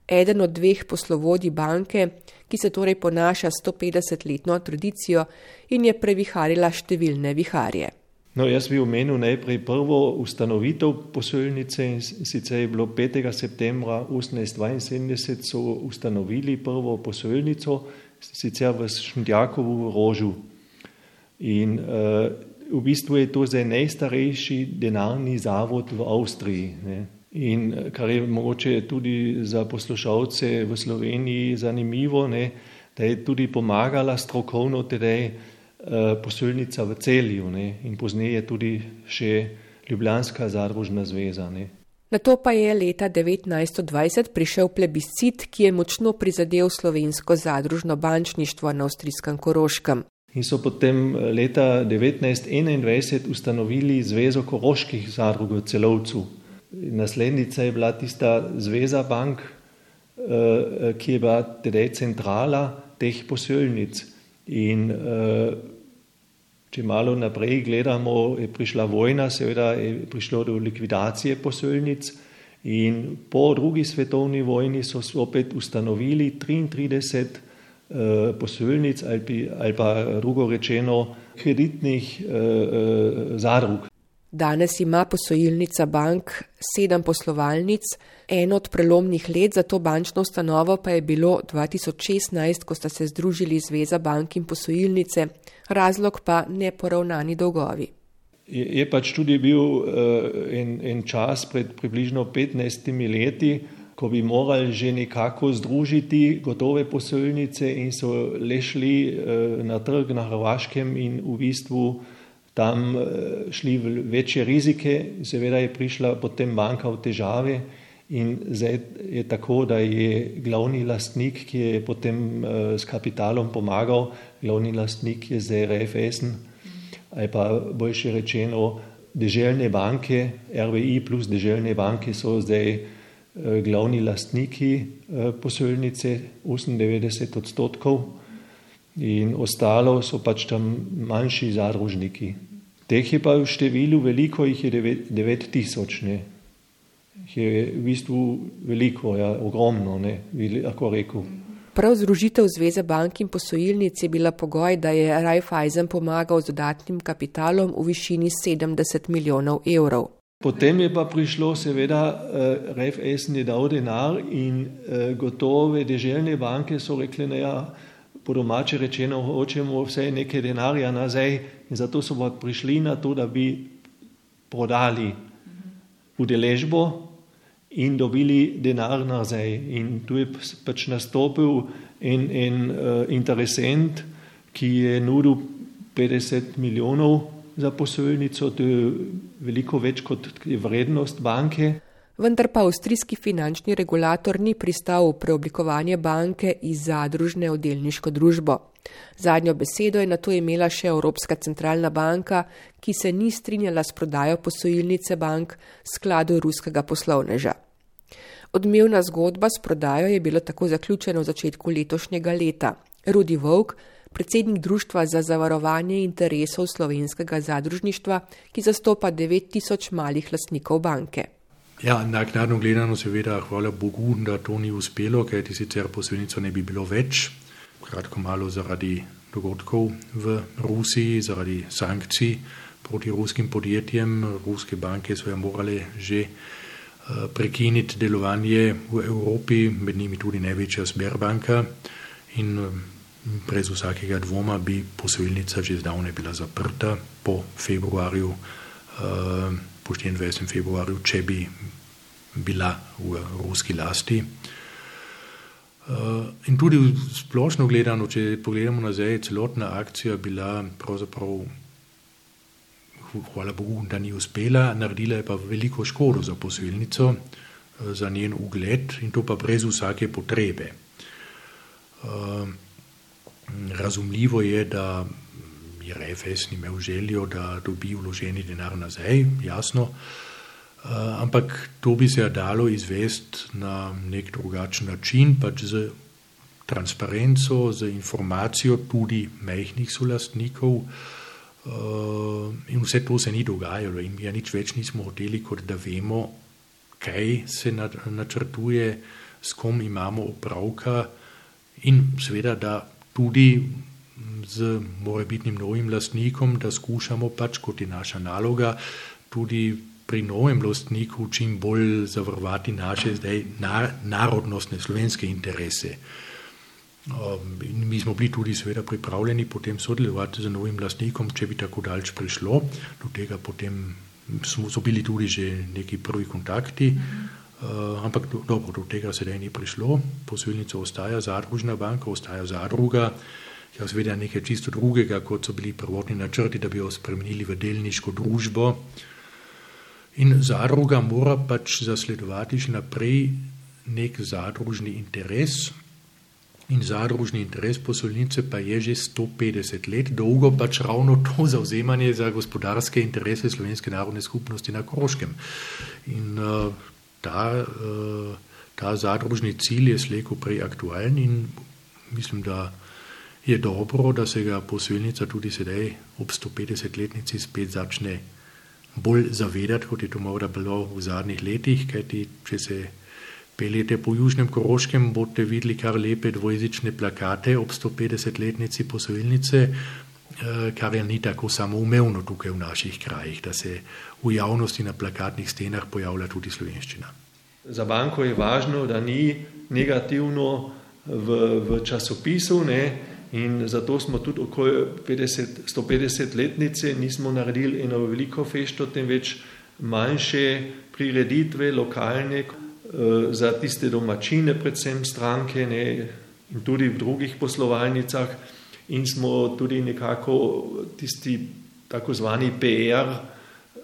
eden od dveh poslovodij banke, ki se torej ponaša 150-letno tradicijo in je previharila številne viharje. No, jaz bi omenil najprej prvo ustanovitev posojilnice in sicer je bilo 5. septembra 1872 so ustanovili prvo posojilnico, sicer v Šndjakovu rožu. In uh, v bistvu je to zdaj najstarejši denarni zavod v Avstriji. Ne. In kar je mogoče tudi za poslušalce v Sloveniji zanimivo, ne, da je tudi pomagala strokovno tedaj uh, posojilnica v celju ne, in pozneje tudi še Ljubljanska zadružna zveza. Ne. Na to pa je leta 1920 prišel plebiscit, ki je močno prizadel slovensko zadružno bančništvo na avstrijskem Koroškem. In so potem leta 1921 ustanovili Zvezo koroških zadrug v celovcu. Naslednica je bila tista Zveza bank, eh, ki je bila tedaj centrala teh posojilnic. In eh, Če malo naprej gledamo, je prišla vojna, seveda je prišlo do likvidacije posojilnic in po drugi svetovni vojni so spet ustanovili 33 eh, posojilnic ali, ali pa drugo rečeno kreditnih eh, eh, zadrug. Danes ima posojilnica bank sedem poslovalnic, eno od prelomnih let za to bančno ustanovo pa je bilo 2016, ko sta se združili Zveza bank in posojilnice, razlog pa neporavnani dolgovi. Je, je pač tudi bil uh, en, en čas pred približno 15 leti, ko bi morali že nekako združiti gotove posojilnice in so le šli uh, na trg na Hrvaškem in v bistvu tam uh, šli v večje rizike, seveda je prišla potem banka v težave. In zdaj je tako, da je glavni lastnik, ki je potem uh, s kapitalom pomagal, glavni lastnik je zdaj RFSN ali pa boljše rečeno deželne banke, RVI plus deželne banke so zdaj uh, glavni lastniki posojilnice, 98 odstotkov in ostalo so pač tam manjši zadružniki. Teh je pa v številu veliko, jih je 9000 je v bistvu veliko, ja, ogromno, ne, bi lahko rekel. Prav združitev Zveze bank in posojilnic je bila pogoj, da je Raiffeisen pomagal z dodatnim kapitalom v višini 70 milijonov evrov. Potem je pa prišlo, seveda, uh, Raiffeisen je dal denar in uh, gotove deželne banke so rekli, da ja, po domače rečeno hočemo vse nekaj denarja nazaj in zato so pa prišli na to, da bi prodali udeležbo in dobili denar nazaj. In tu je pač nastopil en, en uh, interesent, ki je nudil 50 milijonov za posojilnico, to je veliko več kot vrednost banke. Vendar pa avstrijski finančni regulator ni pristal v preoblikovanje banke iz zadružne v delniško družbo. Zadnjo besedo je na to imela še Evropska centralna banka, ki se ni strinjala s prodajo posojilnice bank skladu ruskega poslovneža. Odmevna zgodba s prodajo je bila tako zaključena v začetku letošnjega leta. Rudi Vovk, predsednik Društva za zavarovanje interesov slovenskega zadružništva, ki zastopa 9000 malih lastnikov banke. Ja, naknadno gledano, seveda, hvala Bogu, da to ni uspelo, ker ti sicer posojilnico ne bi bilo več kratko malo zaradi dogodkov v Rusiji, zaradi sankcij proti ruskim podjetjem. Ruske banke so jo morale že eh, prekiniti delovanje v Evropi, med njimi tudi največja Sberbanka in eh, brez vsakega dvoma bi posojilnica že zdavne bila zaprta po februarju, eh, po 24. februarju, če bi bila v ruski lasti. In tudi splošno gledano, če pogledamo nazaj, celotna akcija bila pravzaprav, hvala Bogu, da ni uspela, naredila je pa veliko škodo za posojilnico, za njen ugled in to pa brez vsake potrebe. Razumljivo je, da je RFS imel željo, da dobi vloženi denar nazaj, jasno, ampak to bi se dalo izvesti na nek drugačen način, pač z transparenco, z informacijo tudi mehkih solastnikov. In vse to se ni dogajalo, in mi ja nič več nismo hoteli, kot da vemo, kaj se načrtuje, s kom imamo opravka, in seveda, da tudi z morebitnim novim lastnikom, da skušamo pač, kot je naša naloga, tudi pri novem lastniku čim bolj zavarovati naše zdaj narodnostne slovenske interese. In mi smo bili tudi seveda pripravljeni potem sodelovati z novim lastnikom, če bi tako daleč prišlo. Do tega potem smo, so bili tudi že neki prvi kontakti, ampak dobro, do tega sedaj ni prišlo. Posojilnica ostaja zadružna banka, ostaja zadruga, ja seveda nekaj čisto drugega, kot so bili prvotni načrti, da bi jo spremenili v delniško družbo. In zadruga mora pač zasledovati še naprej nek zadružni interes. In zadružni interes posojilnice pa je že 150 let dolgo pač ravno to [laughs] zauzemanje za gospodarske interese Slovenske narodne skupnosti na Koroškem. In uh, ta, uh, ta zadružni cilj je slejko prej aktualen in mislim, da je dobro, da se ga posojilnica tudi sedaj ob 150-letnici spet začne bolj zavedati, kot je to morda bilo v zadnjih letih, kajti če se peljete po Južnem Koroškem, boste videli kar lepe dvojezične plakate ob 150-letnici posojilnice, kar je ni tako samoumevno tukaj v naših krajih, da se v javnosti na plakatnih stenah pojavlja tudi slovenščina. Za banko je važno, da ni negativno v, v časopisu, ne, In zato smo tudi okoli 50, 150 letnice nismo naredili eno veliko fešto, temveč manjše prireditve, lokalne, za tiste domačine, predvsem stranke ne, in tudi v drugih poslovalnicah. In smo tudi nekako tisti tako zvani PR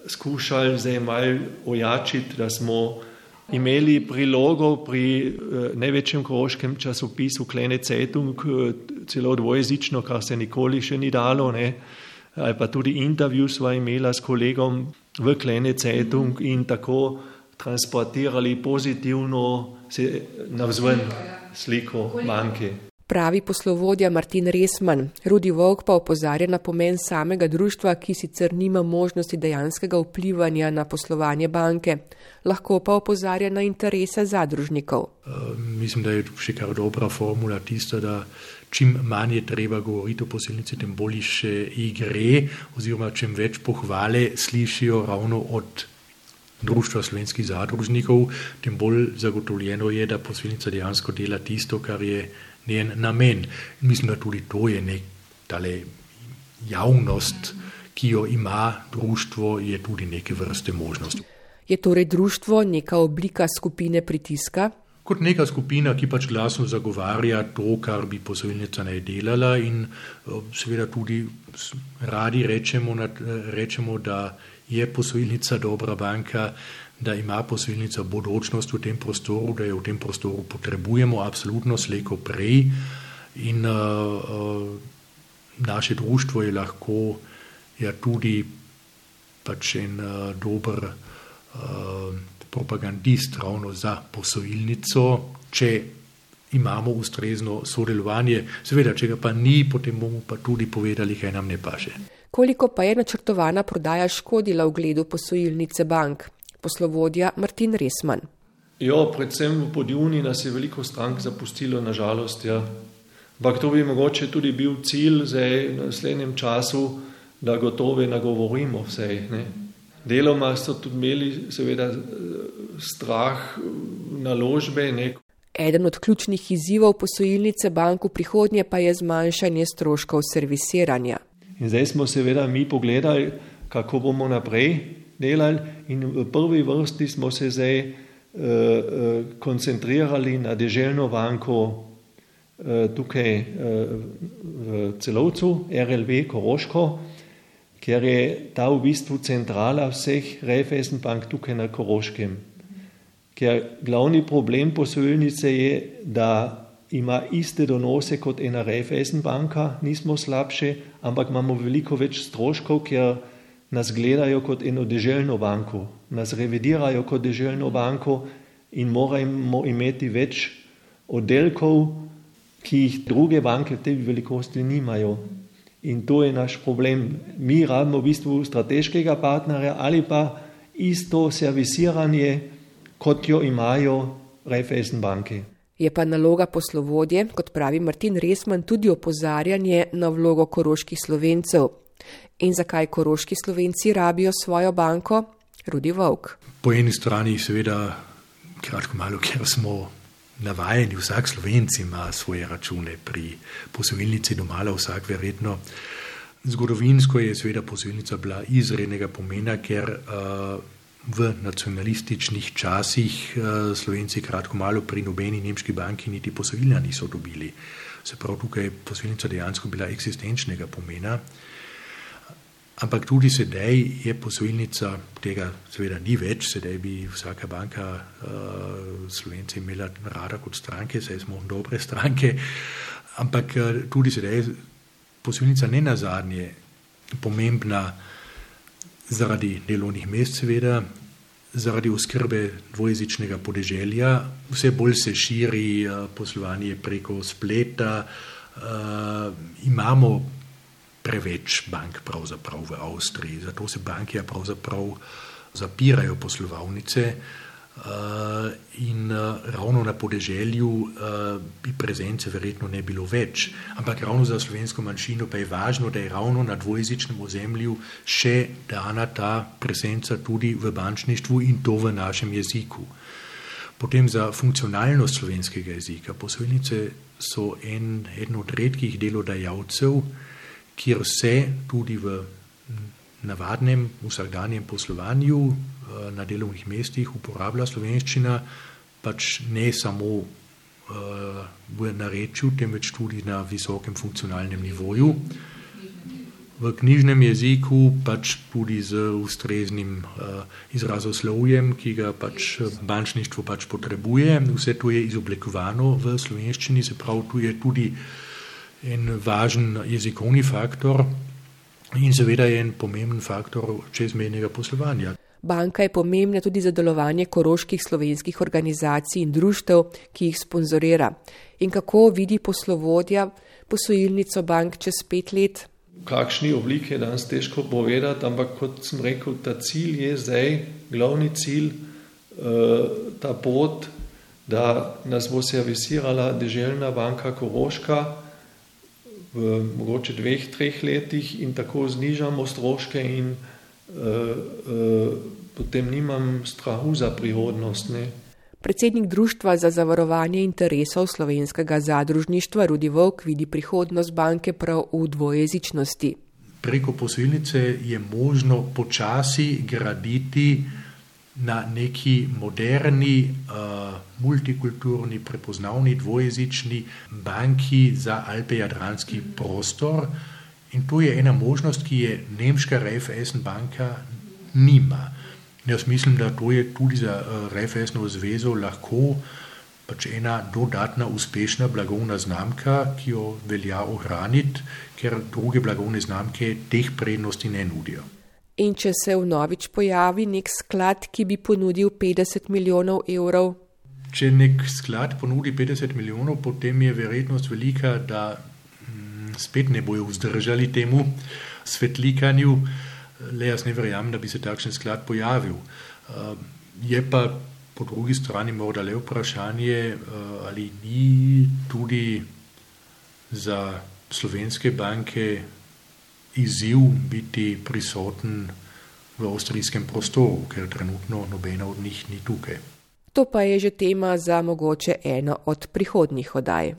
skušali zdaj malo ojačiti, da smo imeli prilogo pri največjem koroškem časopisu Klene Zeitung, celo dvojezično, kar se nikoli še ni dalo, ne? ali pa tudi intervju sva imela s kolegom v Klene Zeitung in tako transportirali pozitivno se navzven sliko banke. Pravi poslovodja Martin Resman, Rudi Vovk pa opozarja na pomen samega društva, ki sicer nima možnosti dejanskega vplivanja na poslovanje banke, lahko pa opozarja na interese zadružnikov. Uh, mislim, da je še kar dobra formula tista, da čim manj je treba govoriti o posilnici, tem bolj še igre, oziroma čim več pohvale slišijo ravno od društva slovenskih zadružnikov, tem bolj zagotovljeno je, da posilnica dejansko dela tisto, kar je njen namen. Mislim, da tudi to je nek tale javnost, ki jo ima društvo, je tudi neke vrste možnost. Je torej društvo neka oblika skupine pritiska? Kot neka skupina, ki pač glasno zagovarja to, kar bi posojilnica naj delala, in seveda tudi radi rečemo, rečemo, da je posojilnica dobra banka, da ima posojilnica bodočnost v tem prostoru, da jo v tem prostoru potrebujemo, absolutno slejko prej. In uh, uh, naše društvo je lahko ja, tudi pač en uh, dober uh, propagandist ravno za posojilnico, če imamo ustrezno sodelovanje. Seveda, če ga pa ni, potem bomo pa tudi povedali, kaj nam ne paše. Koliko pa je načrtovana prodaja škodila v gledu posojilnice bank? Poslovodja Martin Resman. Jo, predvsem v podjuni nas je veliko strank zapustilo, nažalost. Ja. Ampak to bi mogoče tudi bil cilj zdaj v naslednjem času, da gotove nagovorimo vse. Ne. Deloma so tudi imeli seveda strah naložbe. Ne. Eden od ključnih izzivov posojilnice bank v prihodnje pa je zmanjšanje stroškov servisiranja. In zdaj smo seveda mi pogledali, kako bomo naprej delali in v prvi vrsti smo se zdaj uh, uh, koncentrirali na deželno banko tukaj v celovcu RLV Koroško, ker je ta v bistvu centrala vseh Raiffeisen bank tukaj na Koroškem. Ker glavni problem posojilnice je, da ima iste donose kot ena Raiffeisen banka, nismo slabše, ampak imamo veliko več stroškov, ker nas gledajo kot eno deželno banko, nas revidirajo kot deželno banko in moramo imeti več oddelkov, ki jih druge banke v tej velikosti nimajo. In to je naš problem. Mi rabimo v bistvu strateškega partnerja ali pa isto servisiranje, kot jo imajo Raiffeisen banke. Je pa naloga poslovodje, kot pravi Martin Resman, tudi opozarjanje na vlogo koroških slovencev. In zakaj koroški slovenci rabijo svojo banko? Rudi Vovk. Po eni strani seveda kratko malo, ker smo navajeni, vsak slovenc ima svoje račune pri posojilnici domala, vsak verjetno. Zgodovinsko je seveda posojilnica bila izrednega pomena, ker uh, v nacionalističnih časih eh, Slovenci kratko malo pri nobeni nemški banki niti posojila niso dobili. Se pravi, tukaj je posojilnica dejansko bila eksistenčnega pomena. Ampak tudi sedaj je posojilnica, tega seveda ni več, sedaj bi vsaka banka uh, Slovenci imela rada kot stranke, saj smo dobre stranke, ampak uh, tudi sedaj je posojilnica ne nazadnje pomembna zaradi delovnih mest, seveda, zaradi oskrbe dvojezičnega podeželja, vse bolj se širi uh, poslovanje preko spleta. Uh, imamo preveč bank v Avstriji, zato se banke pravzaprav zapirajo poslovalnice. Uh, in uh, ravno na podeželju uh, bi prezence verjetno ne bilo več. Ampak ravno za slovensko manjšino pa je važno, da je ravno na dvojezičnem ozemlju še dana ta prezenca tudi v bančništvu in to v našem jeziku. Potem za funkcionalnost slovenskega jezika. Posojnice so en, en od redkih delodajalcev, kjer se tudi v navadnem vsakdanjem poslovanju Eh, na delovnih mestih uporablja slovenščina, pač ne samo uh, v narečju, temveč tudi na visokem funkcionalnem nivoju. V knjižnem jeziku pač tudi z ustreznim uh, izrazoslovjem, ki ga pač bančništvo pač potrebuje. Vse to je izoblikovano v slovenščini, se pravi, tu je tudi en važen jezikovni faktor in seveda je en pomemben faktor čezmejnega poslovanja. Banka je pomembna tudi za delovanje koroških slovenskih organizacij in društev, ki jih sponzorira. In kako vidi poslovodja posojilnico bank čez pet let? Kakšni obliki je danes težko povedati, ampak kot sem rekel, ta cilj je zdaj, glavni cilj, eh, ta pot, da nas bo servisirala državna banka Koroška v mogoče dveh, treh letih in tako znižamo stroške in uh, uh, potem nimam strahu za prihodnost. Ne. Predsednik Društva za zavarovanje interesov slovenskega zadružništva Rudi Vok vidi prihodnost banke prav v dvojezičnosti. Preko posojilnice je možno počasi graditi na neki moderni, uh, multikulturni, prepoznavni dvojezični banki za Alpe-Jadranski prostor. In to je ena možnost, ki je nemška Raiffeisen banka nima. Jaz mislim, da to je tudi za uh, Raiffeisenovo zvezo lahko pač ena dodatna uspešna blagovna znamka, ki jo velja ohraniti, ker druge blagovne znamke teh prednosti ne nudijo. In če se v novič pojavi nek sklad, ki bi ponudil 50 milijonov evrov? Če nek sklad ponudi 50 milijonov, potem je verjetnost velika, da spet ne bojo vzdržali temu svetlikanju, le jaz ne verjamem, da bi se takšen sklad pojavil. Eh, je pa po drugi strani morda le vprašanje, eh, ali ni tudi za slovenske banke izziv biti prisoten v avstrijskem prostoru, ker trenutno nobena od njih ni tukaj. To pa je že tema za mogoče eno od prihodnjih oddaj.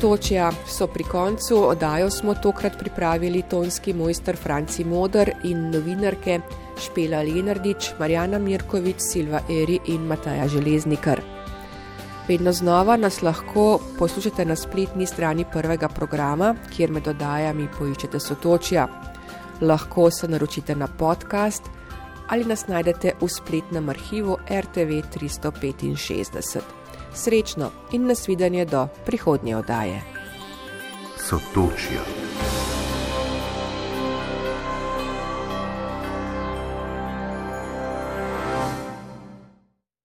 Sotočja so pri koncu, oddajo smo tokrat pripravili tonski mojster Franci Modr in novinarke Špela Lenardič, Marjana Mirkovič, Silva Eri in Mataja Železnikar. Vedno znova nas lahko poslušate na spletni strani prvega programa, kjer med oddajami poiščete Sotočja. Lahko se naročite na podcast ali nas najdete v spletnem arhivu RTV 365. Srečno in nasvidenje do prihodnje oddaje. Sotočja.